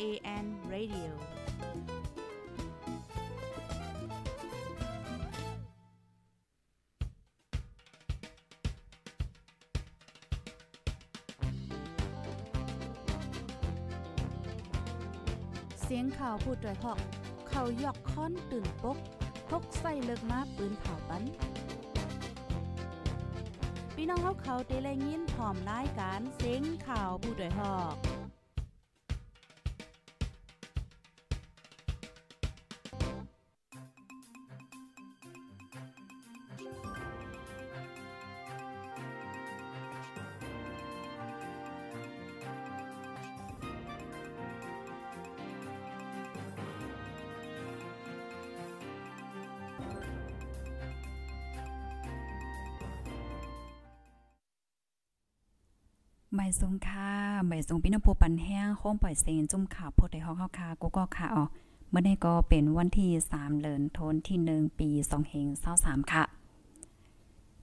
AN Radio เสียงข่าวพูดด้วยหอก เขายอกค้อนตื่นปกพกใส่เลิกมาปืนเผาปันพี่น้องเขาเขาเตะแลยินพร้อมรายการเสียงข่าวผู้ด้วยหอก ไม่ทรงค่าไม่ทรงพี่น้ำโพปันแห้งโค้งปล่อยเซนจุ่มข่าวโพดได้ฮอกเข้าคากูก็ค่ะอ๋อเมื่อนี้ก็เป็นวันที่3เดือนธนที่ 1 ปี2เฮง23ค่ะ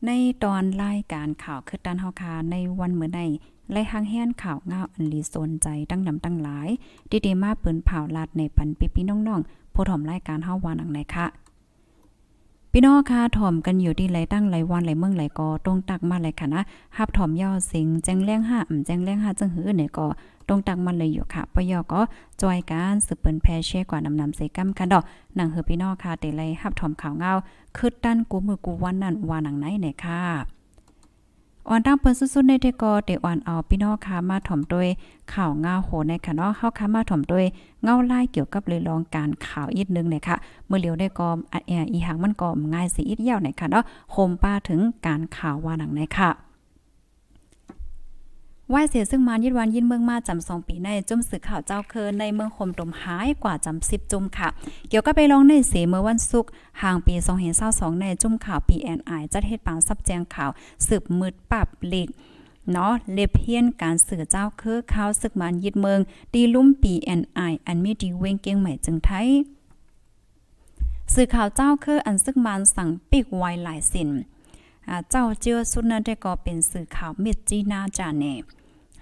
ในตอนรายการข่าวคือด้านเฮาคาในวันเมื้อในไล่หางแห่นข่าวเงาอันลีสนใจตั้งนำตั้งหลายดีๆมาเปิ้นเผาลาดในปันปีพี่น้องๆผู้ถมรายการเฮาว่านังไหนค่ะ พี่น้องค่ะถ่อมกันอยู่ที่ไหลตั้งไหลวันไหลเมืองไหลกอตรงตักมาเลยค่ะนะฮับถ่อมย่อสิงแจ้งแรงห้าอ่ำแจ้งแรงห้าจังหือเนี่ยก็ตรงตักมาเลยอยู่ค่ะปยอก็จอยการสืบเปิ้นแพเช่กว่านำนำเซกัมกันดอกหนังเฮอพี่น้องค่ะเตไลฮับถ่อมข่าวเงาคืดด้านกูมือกูวันนั้นว่าหนังไหนเนี่ยค่ะ อ่อนตั้งเปิ้นสุดๆในเทกอเตอ่อนเอาพี่น้องค่ะมาถ่อมด้วยข่าวเงาโหในค่ะเนาะเข้าค่ะมาถ่อมด้วยเงาไล่เกี่ยวกับเลยลองการข่าวอีกนึงเนี่ยค่ะ เมื่อเลียวได้ก็อัดแออีหังมันก็ง่ายสิอีกยาวในค่ะเนาะโคมป้าถึงการข่าวว่าหนังในค่ะ ไหวเสียซึ่งมายิดวันยินเมืองมาจำสองปีในจุ่มสื่อข่าวเจ้าเคินในเมืองคมตมหายกว่าจำสิบจุ่มค่ะ เกี่ยวกับไปลองในเสเมื่อวันศุกร์ห่างปี2022ในจุ่มข่าว PNI จัดเฮ็ดปางซับแจงข่าวสืบมืดปรับเล็กเนาะเลเพียนการสื่อเจ้าคือข่าวศึกมันยิดเมือง ดีลุ่ม PNI อันมีดีเวงเกียงใหม่จึงไทยสื่อข่าวเจ้าคืออันซึกมันสั่งปิกไวหลายสินเจ้าเจือสุดนั้นได้ก็เป็นสื่อข่าวเมิดจีนาจาเน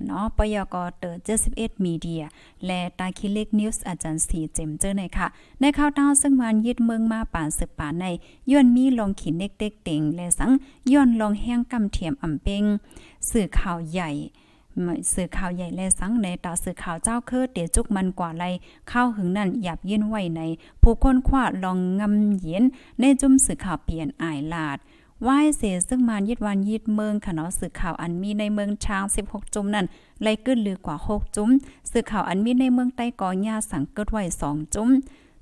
เนาะปยกเตอร์71มีเดีย และตาคิเล็กนิวส์อาจารย์สีเจมเจอในค่ะ ในข่าวดาซึ่งมันยึดเมืองมาป่านสืบป่าในย้อนมีลองขีนเด็กๆเต็งและสังย้อนลองแห้งกำเทียมอ่ำเป้งสื่อข่าวใหญ่สื่อข่าวใหญ่และสังในตาสื่อข่าวเจ้าเคือเตจุกมันกว่าไรข้าวหึงนั่นหยับยินไว้ใน ผู้คนคว้าลองงำเย็นในจุ่มสื่อข่าวเปลี่ยนอายลาด ว่ายเสซึ่งมานยิดวันยิดเมืองค่ะเนาะสื่อข่าวอันมีในเมืองช้าง 16 จุ่มนั่นไล่ขึ้นลือกว่า 6 จุ่มสื่อข่าวอันมีในเมืองใต้กอหญ้าสังเกิดไว้ 2 จุ่ม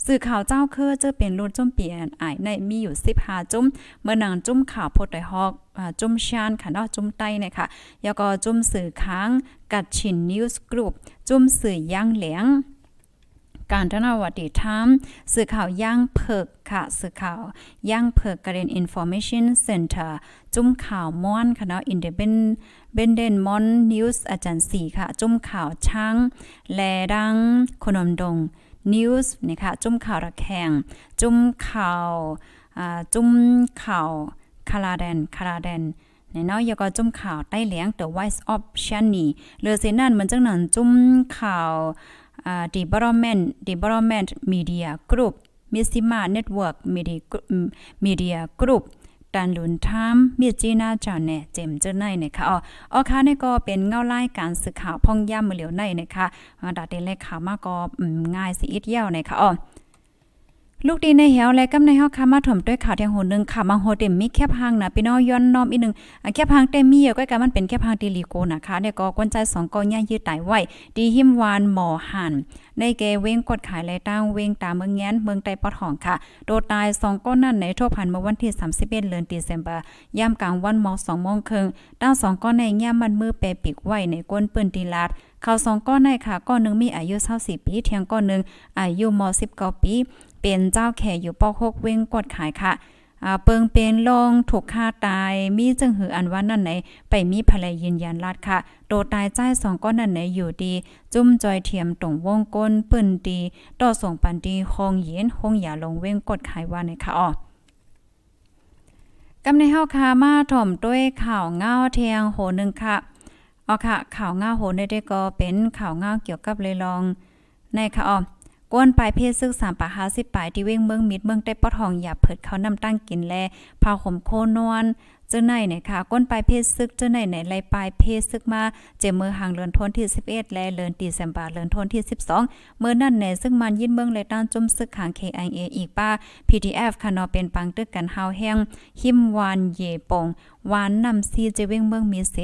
สื่อข่าวเจ้าเคอจะเป็นรุ่นจุ่มเปลี่ยนอายในมีอยู่15จุ่มเมื่อนางจุ่มข่าวโพดไดฮอกจุ่มชานค่ะเนาะจุ่มใต้เนี่ยค่ะแล้วก็จุ่มสื่อค้างกัดชินนิวส์กรุ๊ปจุ่มสื่อย่างเหลียง การทนวัติธรรมสื่อข่าวย่างเพิกค่ะ สื่อข่าวย่างเพิกกระเด็นอินโฟเมชันเซ็นเตอร์จุ้มข่าวม่อนค่ะเนาะอินเดเบนเบนเดนมอนนิวส์อาจารย์สี่ค่ะ จุ้มข่าวช่าง แลดังคนมดงนิวส์นี่ค่ะ จุ้มข่าวระแข่งจุ้มข่าวอ่าจุ้มข่าวคาราแดนคาราแดนเนี่ยเนาะยก็จุ้มข่าวใต้เลี้ยง The Voice of Shani เรือเสนั่นมันจังนั้นจุ้มข่าว development development media group Missima Network Media Media Group ตันลุนทามมีจีน่าจาเน่เจมเจอในนะคะอ๋ออ๋อค่ะนี่ก็เป็นเงาไล่การสื่อข่าวพ่องย่ำมือเหลียวในนะคะดาเดลเลขข่าวมาก็ง่ายสิอิดเยาวนะคะอ๋อ ลูกดีในเหี่ยวและกำในเฮาค่ะมาถ่อมด้วยข่าวเที่ยงโหนึงค่ะมาโหเต็มมีแคบหางนะพี่น้องย้อนน้อมอีกนึงแคบหางเต็มมีก็กันมันเป็นแคบหางตีลีโกนะคะเนี่ยก็กวนใจ2ก้อนย่ายืดตายไว้ดีหิมวานหมอหันในเกเว้งกดขายและตั้งเว้งตามเมืองแง้นเมืองไต้ปอดหองค่ะ โดตาย2ก้อนนั่นในทั่วพันเมื่อวันที่31เดือนธันวาคมยามกลางวันม2โมงครึ่งตั้ง2ก้อนในย่ามมันมือแปปิกไว้ในก้นปืนตีลาดเขาสองก้อนในค่ะก้อนนึงมีอายุ24ปีเทียงก้อนนึงอายุม19ปี เป็นเจ้าแข่อยู่ปอกกเว้งกดขายค่ะเปิงเป็นลงถูกฆ่าตาย มีจึงหืออันว่านั่นไหน ไปมีภรรยยืนยันลาดค่ะโดตายใจสองก้อนนั่นไหนอยู่ดี จุ้มจอยเทียมตรงวงก้นปืนดี ต่อส่งปันดีคงเย็นคงอย่าลงเว้งกดขายว่าในค่ะอ๋อกำในเฮาคามาถ่อมด้วยข่าวเงาเทียงโหนึงค่ะอ๋อค่ะ ข่าวเงาโหนได้ก็เป็นข่าวเงาเกี่ยวกับเลยลองในค่ะอ๋อ ก้นปลายเพศซึก3ปา50ปลายที่เว้งเมืองมิดเมืองได้ปอทองอย่าเผิดเขานำตั้งกินแลพาขมโคนวนเจ้าไหนเนี่ยค่ะ ก้นปลายเพศซึกเจ้าไหนไหนไล่ปลายเพศซึกมาเจมือห่างเลือนทนที่ 11 และเลือนตีเซมบาเลือนทนที่ 12 เมื่อนั่นเนี่ยซึ่งมันยินเมืองเลยต้านจุ่มซึกหาง KIA อีกป้า PDF ค่ะนาะเป็นปังตึกกันเฮาแห้งหิมวานเยปงวานนำซีเจเวงเมืองมีเส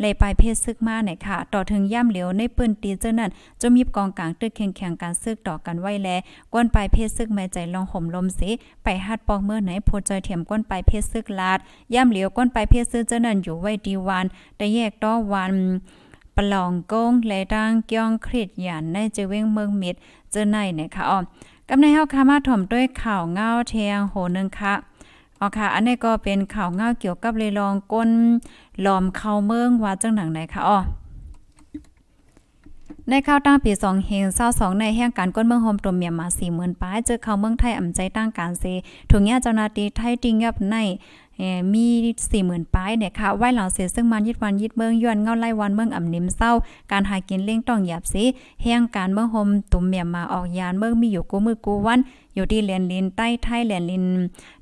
เลยปลายเพศซึกมาเนี่ยค่ะ ต่อถึงย่ำเหลียวในปืนตีเจ้านั่นจมีกองกลางตึกแข่งแข่งการซึกต่อกันไว้แลก้นปลายเพศซึกแม่ใจลองห่มลมเสไปฮัดปอกเมื่อไหนโพจอยเถียมก้นปลายเพศซึกลาดย่ำเหลียวก้นปลายเพศซึกเจ้านั่นอยู่ไว้ดีวันแต่แยกต่อวันปลองกงและดังเกียงคริดหยันในเจเวงเมืองมิดเจอในเนี่ยค่ะอ๋อกำในเฮาคามาถ่อมด้วยข่าวเงาเทียงโหนึงค่ะ อ๋อค่ะ อันนี้ก็เป็นข่าวเงาเกี่ยวกับเลยลองก้นหลอมเข้าเมืองว่าจังหนังไหนค่ะอ๋อในข้าวตั้งปี2เฮงเศร้าสองในแห่งการก้นเมืองโฮมตมเมียมาสี่หมื่นป้ายเจอเข้าเมืองไทยอ่ำใจตั้งการเซถุงยาเจ้านาตีไทยติงยับใน มีสี่หมื่นป้ายเนี่ยค่ะไว้หลังเสียซึ่งมันยิดวันยิดเมืองย้อนเงาไล่วันเมืองอ่ำนิ่มเศร้า การหากินเล่งต้องหยับสิแห่งการเมืองโฮมตุ่มเมียมาออกยานเมืองมีอยู่กูมือกูวันอยู่ที่แลนลินใต้ไทยแลนลิน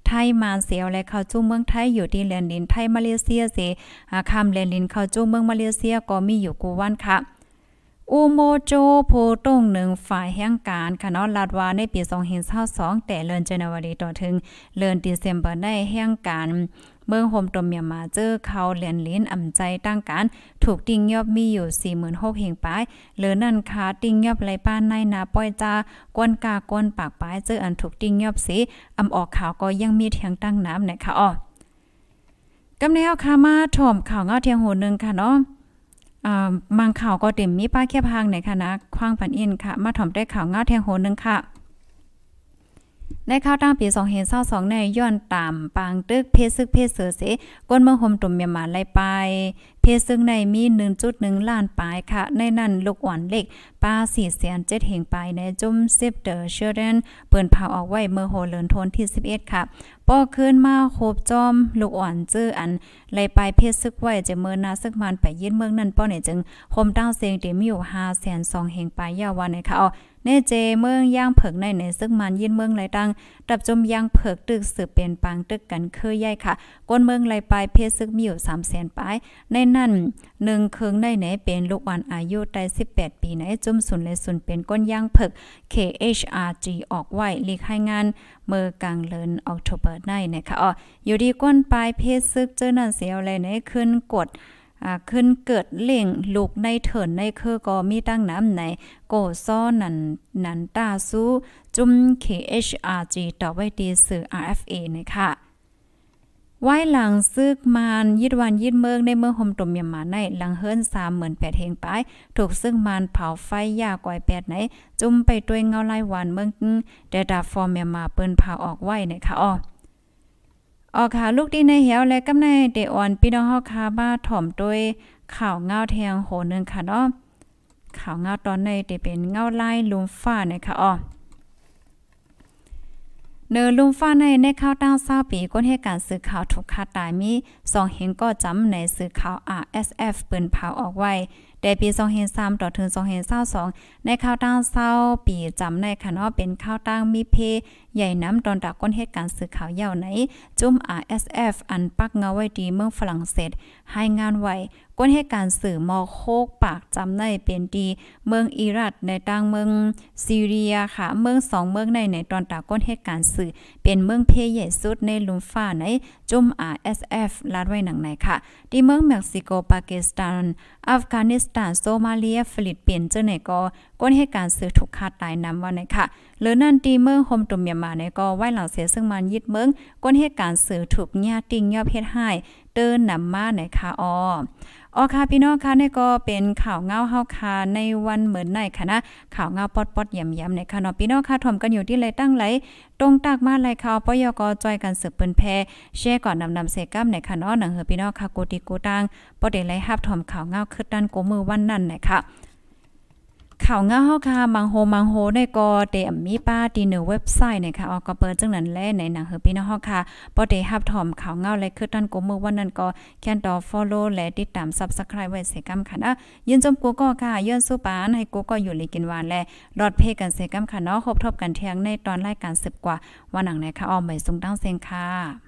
ไทยมาเสียวและเข้าจู้เมืองไทยอยู่ที่แลนลินไทยมาเลเซียเสคำแลนลินเข้าจู้เมืองมาเลเซียก็มีอยู่กูวันค่ะ อูโมโจโพตงหนึ่งฝ่ายแห่งการคณะลาดวาในปี2022แต่เลือนเจนวารีต่อถึงเลือนดิเซมเบอร์ได้แห่งการเมืองโฮมตมเมียมาเจอเขาเหรียญลิ้นอ่ำใจตั้งการ ถูกติ้งยอบมีอยู่ 46,000เฮงปายเหลือนั่นคาติ้งยอบไรป้านในนาป้อยจากวนกากวนปากปายเจออันถูกติ้งยอบสีอ่ำออกข่าวก็ยังมีเทียงตั้งน้ำนะคะอ๋อกำแนวคามาถ่อมข่าวเงาเทียงโหนึงค่ะเนาะ มังข่าวก็เต็มมีป้าแค่พังในคณะคว้างปันอินค่ะ มาถ่อมได้ข่าวเงาแทงโหนึงค่ะในข้าวตั้งปี2เห็นเศร้าสองในย้อนตามปางตึกเพศซึกเพศเสือเสก้นเมืองห่มตุ่มเมียมาไล่ไป เพศซึ่งในมี 1.1 ล้านปลายค่ะ ในนั้นลูกอ่อนเล็กป้า4แสน7เหงไปในจุ่มซิบเดอร์เชอร์เดนเปิ่นเผาออกไว้เมื่อโหเลินทนที่ 11 ค่ะป้อขึ้นมาโคบจอม ลูกอ่อนจื้ออันไลไปเพศซึกไว้จะเมื่อนาซึกมันไปยื่นเมืองนั้นป้อเนี่ยจึงคมตั้งเสียงเต็มอยู่5แสน2เหงไปยาววันในค่ะเอาเนเจเมืองย่างเผิกในในซึ่งมันยินเมืองไหลตังดับจมย่างเผิกตึกสืบเป็นปางตึกกันคือใหญ่ค่ะก้นเมืองไหลปลายเพศซึกมีอยู่3แสนปลายในนั้นหนึ่งเครื่องในไหนเป็นลูกวันอายุได้18 ปีไหนจุ่มสุนเลยสุนเป็นก้นย่างเผิก KHRG ออกไว้ลีกให้งานเมื่อกลางเลินออกโทเบอร์ในนะคะอ๋ออยู่ดีก้นปลายเพศซึกเจอนั่นเสียวเลยไหนขึ้นกดอ่าขึ้นเกิดเล่งลูกในเถินในคือก็มีตั้งน้ำในโกซ้อนันนันตาสู้จุ่ม KHRG ต่อไว้ดีสื่อ RFA นะคะ ไว้หลังซึกมานยิดวันยิดเมืองในเมืองหมตมยมาในหลังเฮิรนสามหมือนแปดเฮงปายถูกซึ่งมานเผาไฟยากกว่าแปดไหน จุ่มไปด้วยเงาลายวันเมืองเดดาฟอร์มยมาเปิ้นเผาออกไว้นะคะอ๋อออกค่ะลูกดีในเหี่ยวและกำในเดออนพี่น้องเฮาคาบ้าถ่อมด้วยข่าวเงาแทงโหนึงค่ะเนาะข่าวเงาตอนในเดเป็นเงาลายลุมฟ้านะคะอ๋อ เนอลุมฟ้าในในข้าวตั้งเศร้าปีก้นให้การสื่อข่าวถูกคาตายมีสองเห็นก็จำในสื่อข่าว RSF เปิ้นเผาออกไว้ แต่ปีสองเห็นสามต่อถึงสองเห็นเศร้าสองในข้าวตั้งเศร้าปีจำในค่ะเนาเป็นข้าวตั้งมีเพใหญ่น้ำตอนดักก้นเหตุการณ์สื่อข่าวยาวไหน จุ่ม RSF อันปักเงาไว้ดีเมืองฝรั่งเศสให้งานไว้ก้นเหตุการณ์สื่อมอโคกปากจำในเป็นดี เมืองอิรักในต่างเมืองซีเรียค่ะ เมืองสองเมืองในในตอนตาก้นเหตุการณ์สื่อ เป็นเมืองเพใหญ่สุดในลุมฟ้าในจุ่ม RSF ลาดไว้หนังไหนค่ะ ที่เมืองเม็กซิโกปากีสถาน อัฟกานิสถานโซมาเลียฟิลิปปินส์เจ้าไหนก็ก้นเหตุการณ์สื่อถูกคาดตายนำว่าไหนค่ะหรือนั่นตีเมืองโฮมตุมเมียมาในก็ไว้หลังเสียซึ่งมันยึดเมืองก้นเหตุการณ์สื่อถูกญาติงยอบเฮ็ดให้เตินนำมาในค่ะอออ๋อค่ะพี่น้องค่ะนี่ก็เป็นข่าวเงาเฮาค่ะในวันเหมือนในค่ะนะข่าวเงาปอดปอดย่ำย่ำในค่ะเนาะพี่น้องค่ะถมกันอยู่ที่ไรตั้งไหลตรงตากมาไรข่าวปยกจอยกันสืบเปิ้นแพแช่ก่อนนำนำเสกัมในค่ะเนาะหนังเฮอพี่น้องค่ะกูติโกตังปอได้ไลฮับถมข่าวเงาคือดันกูมือวันนั้นนะคะ ข่าวเงาเฮาค่ะมังโฮมังโฮได้ก็เตมีป้าดีเนอเว็บไซต์นะคะออกก็เปิดจังนั้นแลในหนังเฮอพี่น้องเฮาค่ะบ่ได้รับถอมข่าวเงาและคือตันกูมือวันนั้นก็แค่นต่อ follow และติดตาม Subscribe ไว้เสกำค่ะนะยินจมกูก็ค่ะย้อนสู้ปานให้กูก็อยู่ลีกินหวานและรอดเพกันเสกำค่ะเนาะครบทบกันเที่ยงในตอนรายการ10กว่าวันหนังไหนค่ะออมใบสูงตั้งเซงค่ะ